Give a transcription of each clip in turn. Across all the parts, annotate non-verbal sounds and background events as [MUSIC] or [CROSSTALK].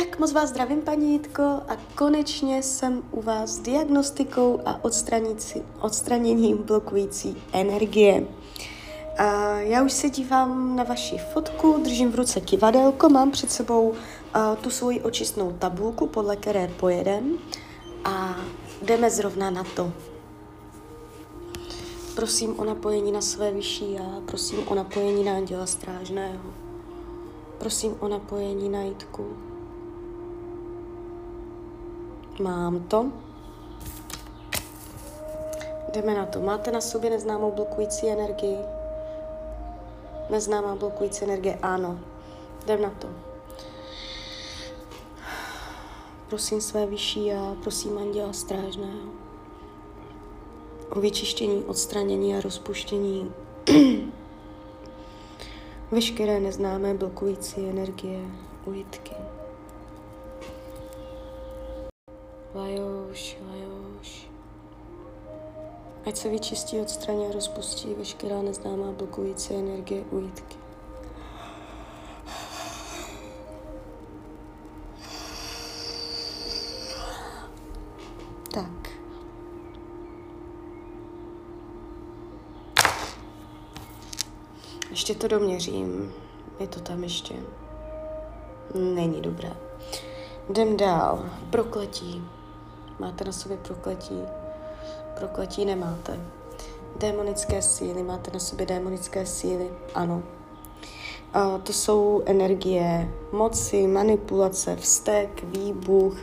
Tak moc vás zdravím, paní Jitko, a konečně jsem u vás s diagnostikou a odstraněním blokující energie. A já už se dívám na vaši fotku, držím v ruce kivadelko, mám před sebou a, tu svoji očistnou tabulku, podle které pojedem a jdeme zrovna na to. Prosím o napojení na své vyšší já, prosím o napojení na anděla strážného, prosím o napojení na Jitku. Mám to. Jdeme na to. Máte na sobě neznámou blokující energii? Neznámá blokující energie? Ano. Jdem na to. Prosím své vyšší já, prosím anděla strážného o vyčištění, odstranění a rozpuštění [CLEARS THROAT] veškeré neznámé blokující energie, ujitky. Lajoš, lajoš. Ať se vyčistí, odstraní a rozpustí veškerá neznámá blokující energie ujitky. Tak. Ještě to doměřím. Je to tam ještě. Není dobré. Jdem dál. Prokletí. Máte na sobě prokletí? Prokletí nemáte. Démonické síly. Máte na sobě démonické síly? Ano. A to jsou energie moci, manipulace, vztek, výbuch,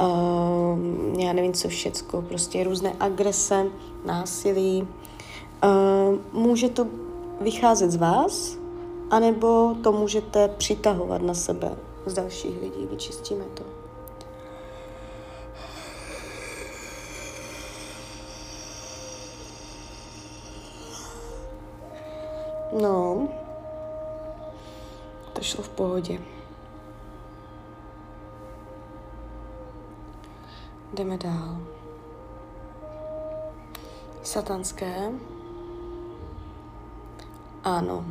uh, já nevím co všecko, prostě různé agrese, násilí. Uh, může to vycházet z vás, anebo to můžete přitahovat na sebe z dalších lidí. Vyčistíme to. No, to šlo v pohodě. Jdeme dál. Satanské. Ano.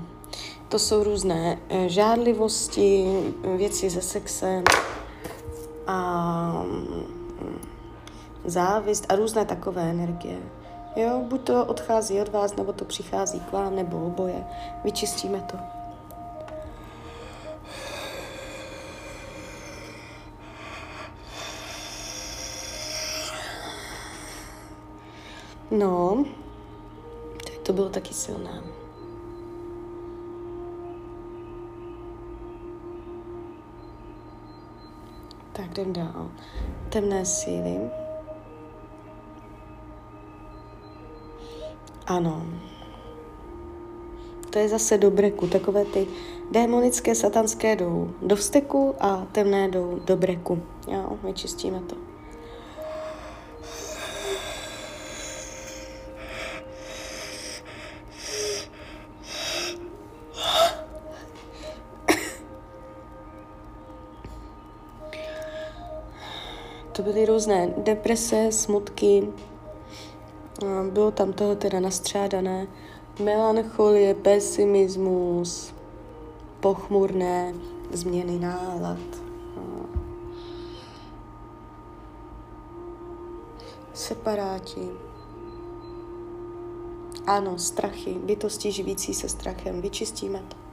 To jsou různé eh, žádlivosti, věci se sexem a mm, závist a různé takové energie. Jo, buď to odchází od vás, nebo to přichází k vám, nebo oboje. Vyčistíme to. No, to bylo taky silné. Tak jdem dál. Temné síly. Ano. To je zase do breku. Takové ty démonické, satanské jdou do vsteku a temné jdou do breku. Jo, vyčistíme to. To byly různé deprese, smutky, bylo tam toho teda nastřádané. Melancholie, pesimismus, pochmurné změny nálad. Separáti. Ano, strachy, bytosti živící se strachem. Vyčistíme to.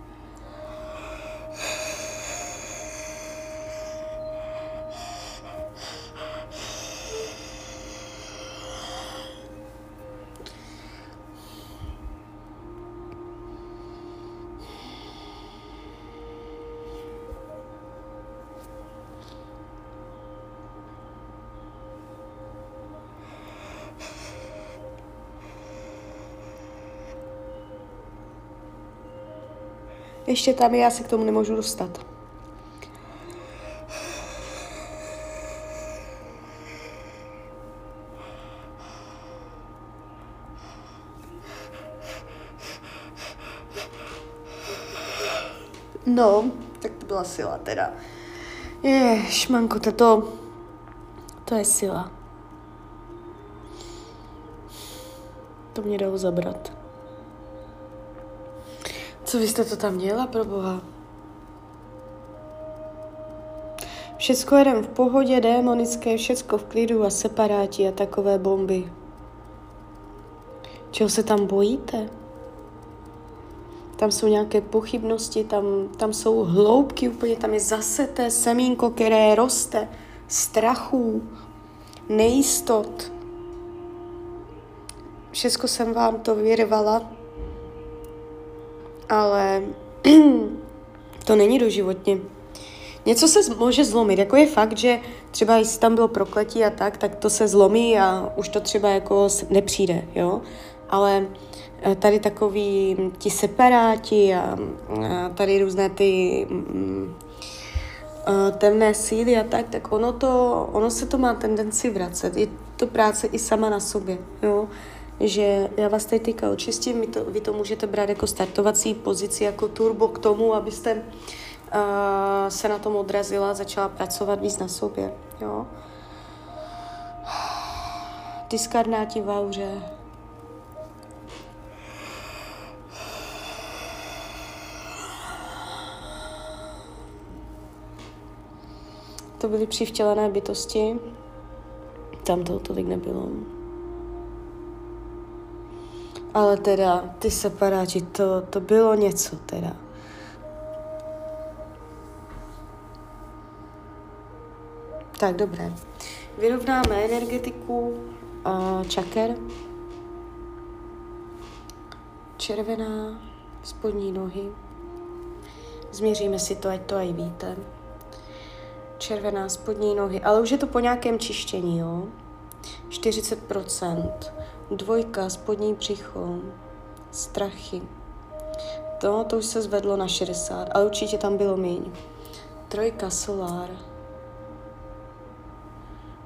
Ještě tam já se k tomu nemůžu dostat. No, tak to byla sila teda. Je, šmanko, to, to je sila. To mě dalo zabrat. Co vy jste to tam dělala, pro boha? Všecko jedem v pohodě, démonické, všecko v klidu a separáti a takové bomby. Čeho se tam bojíte? Tam jsou nějaké pochybnosti, tam, tam jsou hloubky úplně, tam je zase té semínko, které roste, strachů, nejistot. Všechno jsem vám to vyrvala, ale [CLEARS THROAT] to není doživotně. Něco se může zlomit, jako je fakt, že třeba jestli tam bylo prokletí a tak, tak to se zlomí a už to třeba jako nepřijde, jo. Ale eh, tady takový ti separáti a, tady různé ty mm, eh, temné síly a tak, tak ono, to, ono se to má tendenci vracet. Je to práce i sama na sobě, jo že já vás tady teďka očistím, vy to, vy to můžete brát jako startovací pozici, jako turbo k tomu, abyste uh, se na tom odrazila, začala pracovat víc na sobě. Jo? Diskarnáti v auře. To byly přivtělené bytosti. Tam toho tolik nebylo. Ale teda, ty separáti, to, to bylo něco teda. Tak, dobré. Vyrovnáme energetiku uh, čaker. Červená, spodní nohy. Změříme si to, ať to aj víte. Červená, spodní nohy, ale už je to po nějakém čištění, jo? 40%. Dvojka, spodní břicho, strachy. To, to už se zvedlo na 60, ale určitě tam bylo méně. Trojka, solár,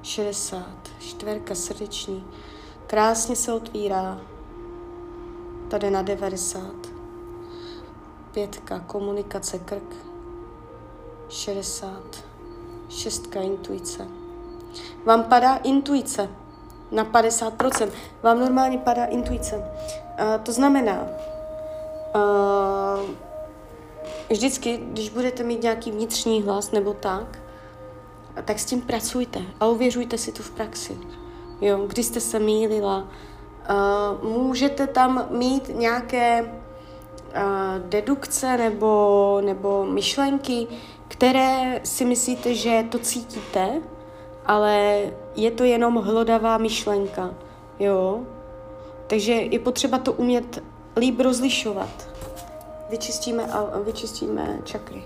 60, čtverka, srdeční. Krásně se otvírá. Tady na 90. Pětka, komunikace, krk. 60. Šestka, intuice. Vám padá intuice na 50%. Vám normálně padá intuice. Uh, to znamená, uh, vždycky, když budete mít nějaký vnitřní hlas nebo tak, tak s tím pracujte a uvěřujte si to v praxi. Jo, kdy jste se mýlila, uh, můžete tam mít nějaké uh, dedukce nebo, nebo myšlenky, které si myslíte, že to cítíte, ale je to jenom hlodavá myšlenka, jo. Takže je potřeba to umět líp rozlišovat. Vyčistíme, vyčistíme čakry.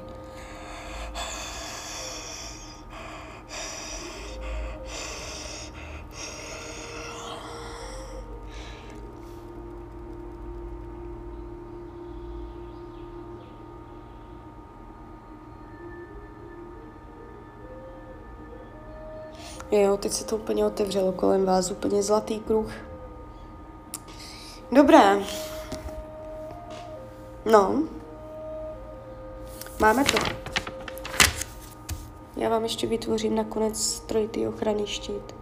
Jo, teď se to úplně otevřelo kolem vás, úplně zlatý kruh. Dobré. No. Máme to. Já vám ještě vytvořím nakonec trojitý ochranný štít.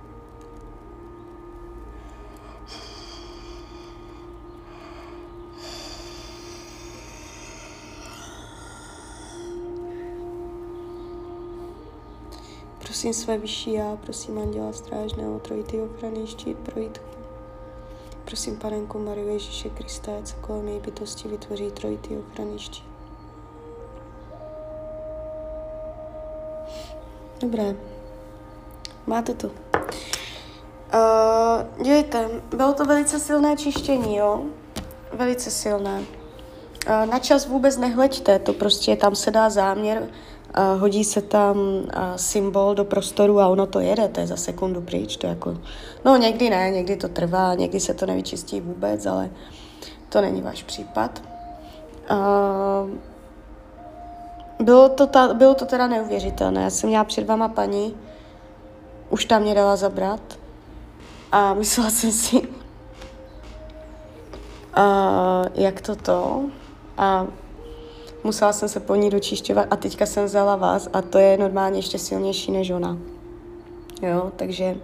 Prosím své vyšší já, prosím Anděla Strážného, trojitý ochranný štít pro Jitku. Prosím Panenku Mariu Ježíše Krista, se kolem její bytosti vytvoří trojitý ochranný štít. Dobré. Máte to. Uh, dívejte, bylo to velice silné čištění, jo? Velice silné. Uh, na čas vůbec nehleďte, to prostě tam se dá záměr hodí se tam symbol do prostoru a ono to jede, to je za sekundu pryč, to jako, no někdy ne, někdy to trvá, někdy se to nevyčistí vůbec, ale to není váš případ. Bylo to, ta, bylo to teda neuvěřitelné. Já jsem měla před váma paní, už tam mě dala zabrat a [LAUGHS] myslela jsem si, uh, jak to to. A musela jsem se po ní dočišťovat a teďka jsem vzala vás a to je normálně ještě silnější než ona. Jo, takže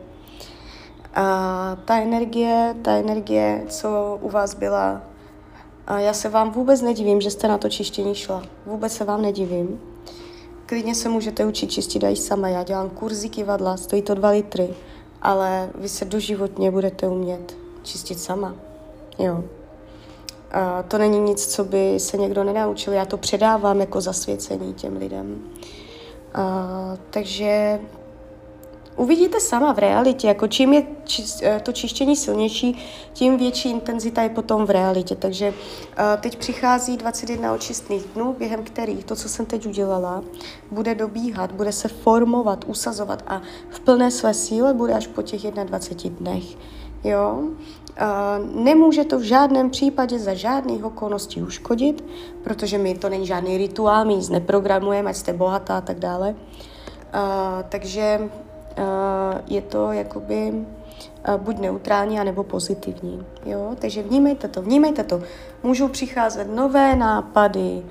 a ta energie, ta energie, co u vás byla, a já se vám vůbec nedivím, že jste na to čištění šla. Vůbec se vám nedivím. klidně se můžete učit čistit i sama. Já dělám kurzy kivadla, stojí to dva litry, ale vy se doživotně budete umět čistit sama. Jo. A to není nic, co by se někdo nenaučil. Já to předávám jako zasvěcení těm lidem. A, takže uvidíte sama v realitě, jako čím je či, eh, to čištění silnější, tím větší intenzita je potom v realitě. Takže uh, teď přichází 21 očistných dnů, během kterých to, co jsem teď udělala, bude dobíhat, bude se formovat, usazovat a v plné své síle bude až po těch 21 dnech. Jo? Nemůže to v žádném případě za žádných okolností uškodit, protože my to není žádný rituál, my nic neprogramujeme, ať jste bohatá a tak dále. Takže je to jakoby buď neutrální, anebo pozitivní. Jo? Takže vnímejte to, vnímejte to. Můžou přicházet nové nápady,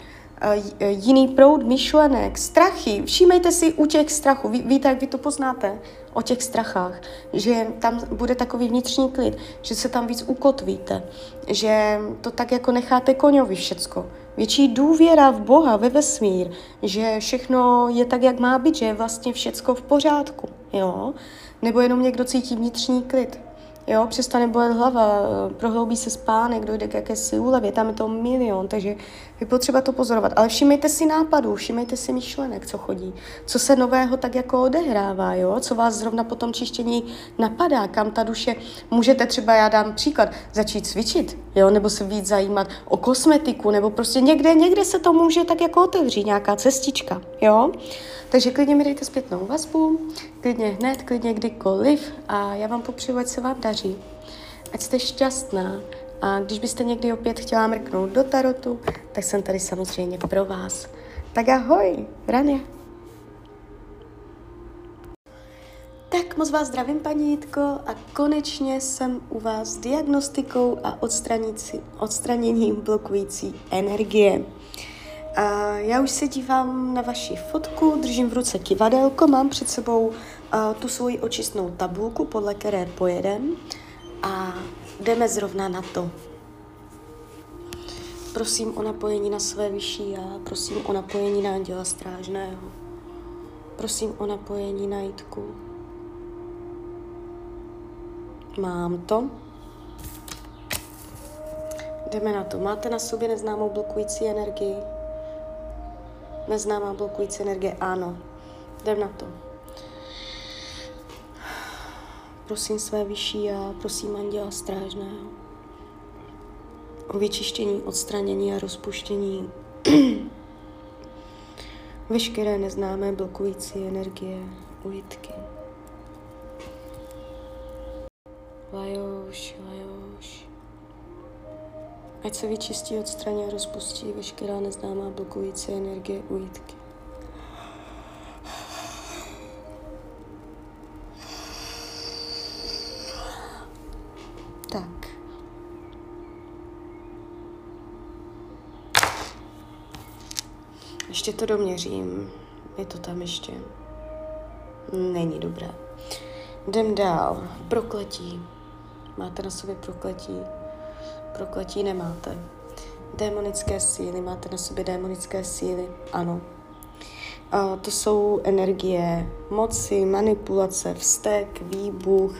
jiný proud myšlenek, strachy. Všímejte si u těch strachů. Ví, víte, jak vy to poznáte o těch strachách, že tam bude takový vnitřní klid, že se tam víc ukotvíte, že to tak jako necháte koňovi všecko větší důvěra v Boha, ve vesmír, že všechno je tak, jak má být, že je vlastně všecko v pořádku, jo? Nebo jenom někdo cítí vnitřní klid. Jo, přestane bolet hlava, prohloubí se spánek, dojde k jakési úlevě, tam je to milion, takže je potřeba to pozorovat. Ale všimejte si nápadů, všimejte si myšlenek, co chodí, co se nového tak jako odehrává, jo, co vás zrovna po tom čištění napadá, kam ta duše, můžete třeba, já dám příklad, začít cvičit, jo, nebo se víc zajímat o kosmetiku, nebo prostě někde, někde se to může tak jako otevřít, nějaká cestička, jo. Takže klidně mi dejte zpětnou vazbu, klidně hned, klidně kdykoliv a já vám popřeju, ať se vám daří. Ať jste šťastná a když byste někdy opět chtěla mrknout do tarotu, tak jsem tady samozřejmě pro vás. Tak ahoj, Rania. Tak moc vás zdravím, paní Jitko, a konečně jsem u vás s diagnostikou a odstraněním blokující energie. A já už se dívám na vaši fotku, držím v ruce kivadelko, mám před sebou uh, tu svoji očistnou tabulku, podle které pojedem a jdeme zrovna na to. Prosím o napojení na své vyšší já, prosím o napojení na anděla strážného, prosím o napojení na jitku. Mám to. Jdeme na to. Máte na sobě neznámou blokující energii? Neznámá blokující energie, ano. Jdem na to. Prosím své vyšší a prosím anděla strážného o vyčištění, odstranění a rozpuštění [CLEARS THROAT] veškeré neznámé blokující energie, ujitky. Ať se vyčistí, odstraní a rozpustí veškerá neznámá blokující energie ujítky. Tak. Ještě to doměřím. Je to tam ještě. Není dobré. Jdem dál. Prokletí. Máte na sobě prokletí prokletí nemáte. Démonické síly, máte na sobě démonické síly, ano. A to jsou energie moci, manipulace, vztek, výbuch,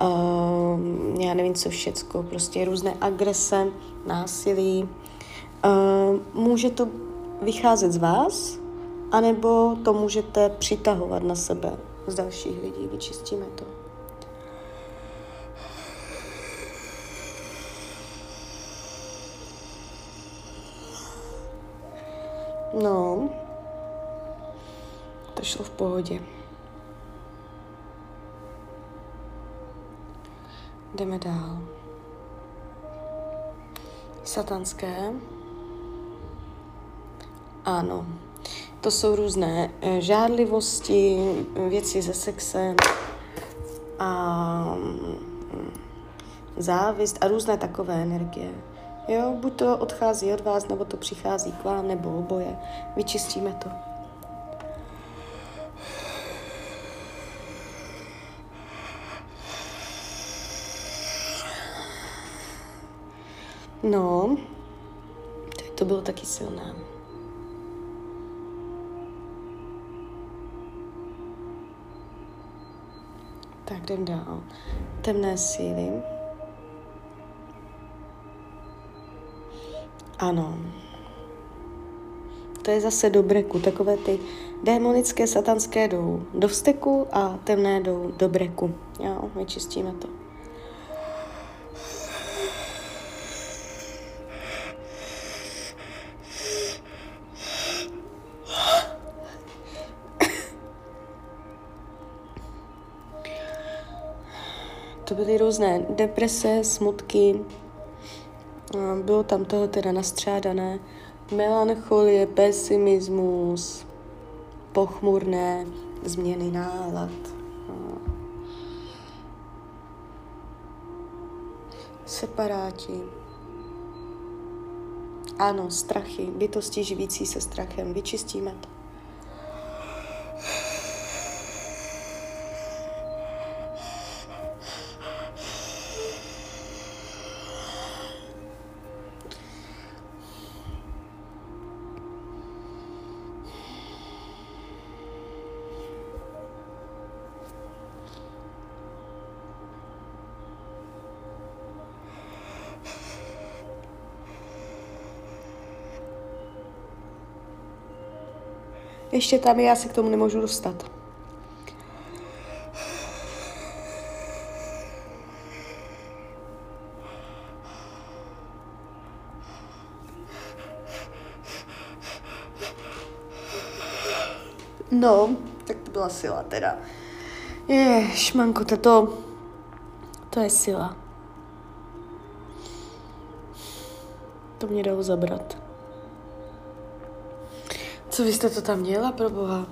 uh, já nevím co všecko, prostě různé agrese, násilí. Uh, může to vycházet z vás, anebo to můžete přitahovat na sebe z dalších lidí, vyčistíme to. No, to šlo v pohodě. Jdeme dál. Satanské. Ano. To jsou různé eh, žádlivosti, věci se sexem a mm, závist a různé takové energie. Jo, buď to odchází od vás, nebo to přichází k vám, nebo oboje. Vyčistíme to. No, to bylo taky silné. Tak jdem dál. Temné síly. Ano. To je zase do breku. Takové ty démonické, satanské jdou do vsteku a temné jdou do breku. Jo, vyčistíme to. To byly různé deprese, smutky, bylo tam toho teda nastřádané, melancholie, pesimismus, pochmurné změny nálad. Separáti. Ano, strachy, bytosti živící se strachem. Vyčistíme to. Ještě tam je, já se k tomu nemůžu dostat. No, tak to byla sila teda. Je, šmanko, to, to je sila. To mě dalo zabrat. Co vy jste to tam dělala, pro boha?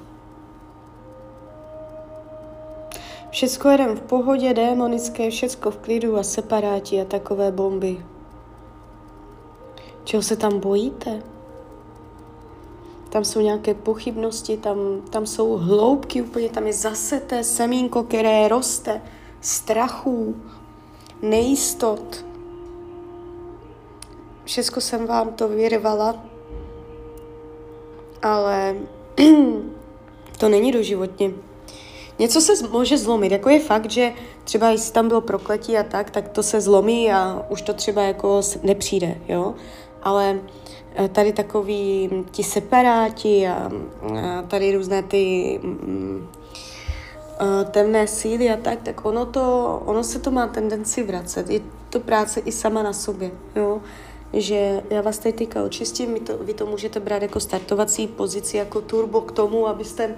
Všecko jeden v pohodě, démonické, všecko v klidu a separáti a takové bomby. Čeho se tam bojíte? Tam jsou nějaké pochybnosti, tam, tam jsou hloubky, úplně tam je zase té semínko, které roste, strachů, nejistot. Všecko jsem vám to vyrvala, ale [CLEARS THROAT] to není doživotně. Něco se může zlomit, jako je fakt, že třeba jestli tam bylo prokletí a tak, tak to se zlomí a už to třeba jako nepřijde, jo. Ale eh, tady takový ti separáti a, tady různé ty mm, eh, temné síly a tak, tak ono, to, ono se to má tendenci vracet. Je to práce i sama na sobě, jo že já vás tady teďka očistím, vy to, vy to můžete brát jako startovací pozici, jako turbo k tomu, abyste uh,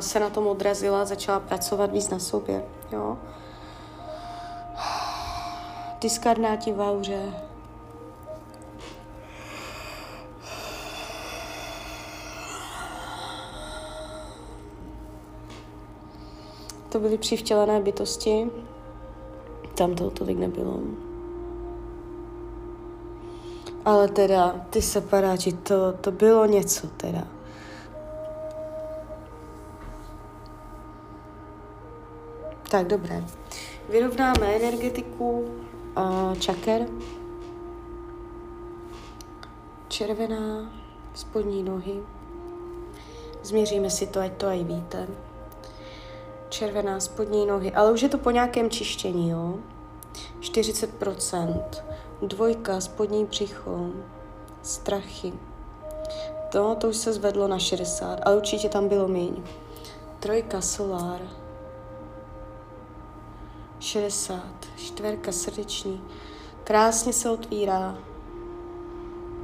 se na tom odrazila, začala pracovat víc na sobě. Jo? Diskarnáti v auře. To byly přivtělené bytosti. Tam toho tolik nebylo. Ale teda, ty separáti, to, to bylo něco teda. Tak, dobré. Vyrovnáme energetiku uh, čaker. Červená, spodní nohy. Změříme si to, ať to aj víte. Červená, spodní nohy, ale už je to po nějakém čištění, jo. 40%. Dvojka, spodní břicho, strachy. To, to už se zvedlo na 60, ale určitě tam bylo míň. Trojka, solár. 60. Čtverka, srdeční. Krásně se otvírá.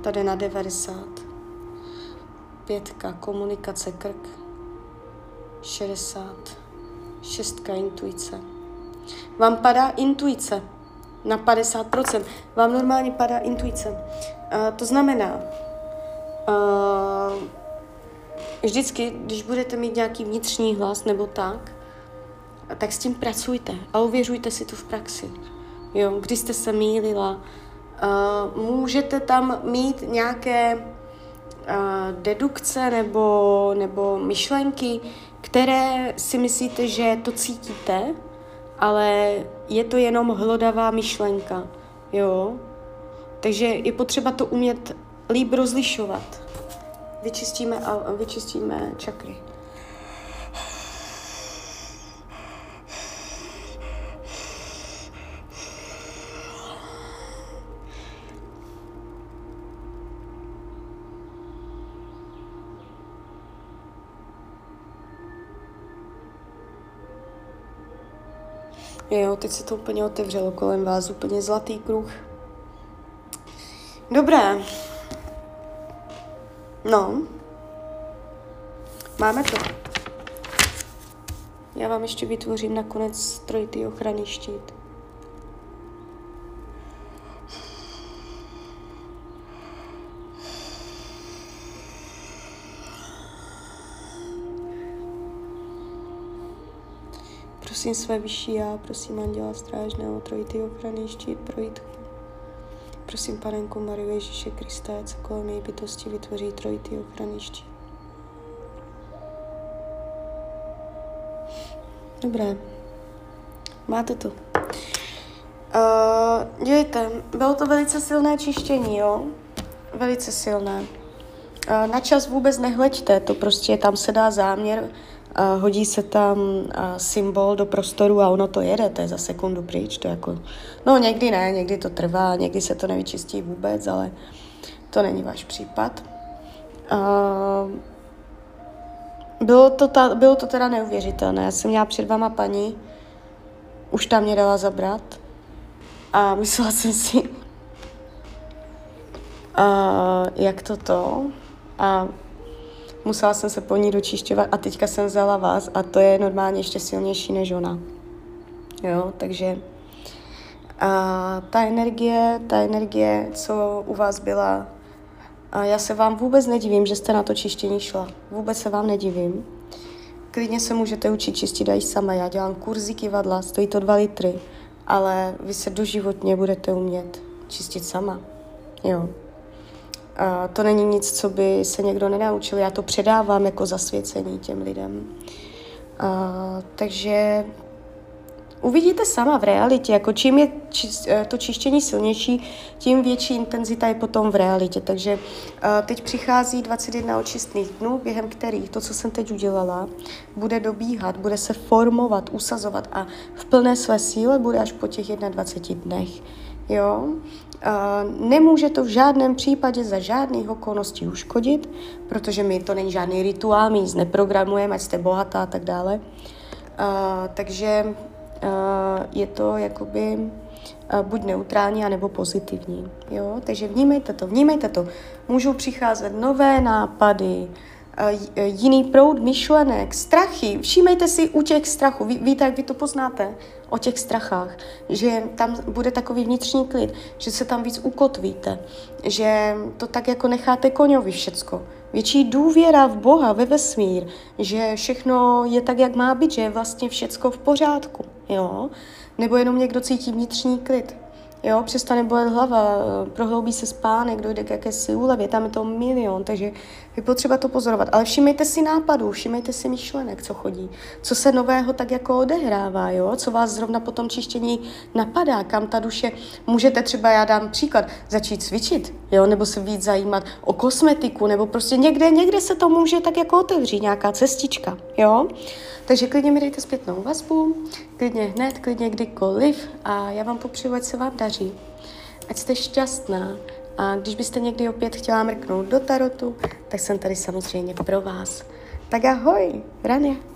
Tady na 90. Pětka, komunikace, krk. 60. Šestka, intuice. Vám padá intuice na 50%. Vám normálně padá intuice. Uh, to znamená, uh, vždycky, když budete mít nějaký vnitřní hlas nebo tak, tak s tím pracujte a uvěřujte si to v praxi. Jo, když jste se mýlila, uh, můžete tam mít nějaké uh, dedukce nebo, nebo myšlenky, které si myslíte, že to cítíte, ale je to jenom hlodavá myšlenka, jo. Takže je potřeba to umět líp rozlišovat. Vyčistíme, vyčistíme čakry. Jo, teď se to úplně otevřelo kolem vás, úplně zlatý kruh. Dobré. No. Máme to. Já vám ještě vytvořím nakonec trojitý ochranný štít. Prosím své vyšší já, prosím Anděla Strážného, trojitý ochranný štít projít. Prosím Panenku Mariu Ježíše Krista, se kolem její bytosti vytvoří trojitý ochranný štít. Dobré. Máte to. Uh, dívejte, bylo to velice silné čištění, jo? Velice silné. Uh, na čas vůbec nehleďte, to prostě tam se dá záměr, uh, hodí se tam uh, symbol do prostoru a ono to jede, to je za sekundu pryč, to jako, no někdy ne, někdy to trvá, někdy se to nevyčistí vůbec, ale to není váš případ. Bylo to, ta, bylo to teda neuvěřitelné. Já jsem měla před váma paní, už tam mě dala zabrat a myslela jsem si, uh, [LAUGHS] jak to to a musela jsem se po ní dočišťovat a teďka jsem vzala vás a to je normálně ještě silnější než ona. Jo, takže a ta energie, ta energie, co u vás byla, a já se vám vůbec nedivím, že jste na to čištění šla. Vůbec se vám nedivím. Klidně se můžete učit čistit i sama. Já dělám kurzy kivadla, stojí to dva litry, ale vy se doživotně budete umět čistit sama. Jo. A to není nic, co by se někdo nenaučil. Já to předávám jako zasvěcení těm lidem. A, takže Uvidíte sama v realitě, jako čím je či, eh, to čištění silnější, tím větší intenzita je potom v realitě. Takže uh, teď přichází 21 očistných dnů, během kterých to, co jsem teď udělala, bude dobíhat, bude se formovat, usazovat a v plné své síle bude až po těch 21 dnech. Jo? Nemůže to v žádném případě za žádných okolností uškodit, protože my to není žádný rituál, my nic neprogramujeme, ať jste bohatá a tak dále. Takže je to jakoby buď neutrální, anebo pozitivní. Jo? Takže vnímejte to, vnímejte to. Můžou přicházet nové nápady, jiný proud myšlenek, strachy. Všímejte si u těch strachů. Ví, víte, jak vy to poznáte o těch strachách, že tam bude takový vnitřní klid, že se tam víc ukotvíte, že to tak jako necháte koňovi všecko větší důvěra v Boha, ve vesmír, že všechno je tak, jak má být, že je vlastně všecko v pořádku, jo? Nebo jenom někdo cítí vnitřní klid. Jo, přestane bolet hlava, prohloubí se spánek, dojde k jakési úlevě, tam je to milion, takže je potřeba to pozorovat. Ale všimejte si nápadů, všimejte si myšlenek, co chodí, co se nového tak jako odehrává, jo, co vás zrovna po tom čištění napadá, kam ta duše, můžete třeba, já dám příklad, začít cvičit, jo, nebo se víc zajímat o kosmetiku, nebo prostě někde, někde se to může tak jako otevřít, nějaká cestička, jo. Takže klidně mi dejte zpětnou vazbu, klidně hned, klidně kdykoliv a já vám popřeju, ať se vám daří. Ať jste šťastná a když byste někdy opět chtěla mrknout do tarotu, tak jsem tady samozřejmě pro vás. Tak ahoj, Rania.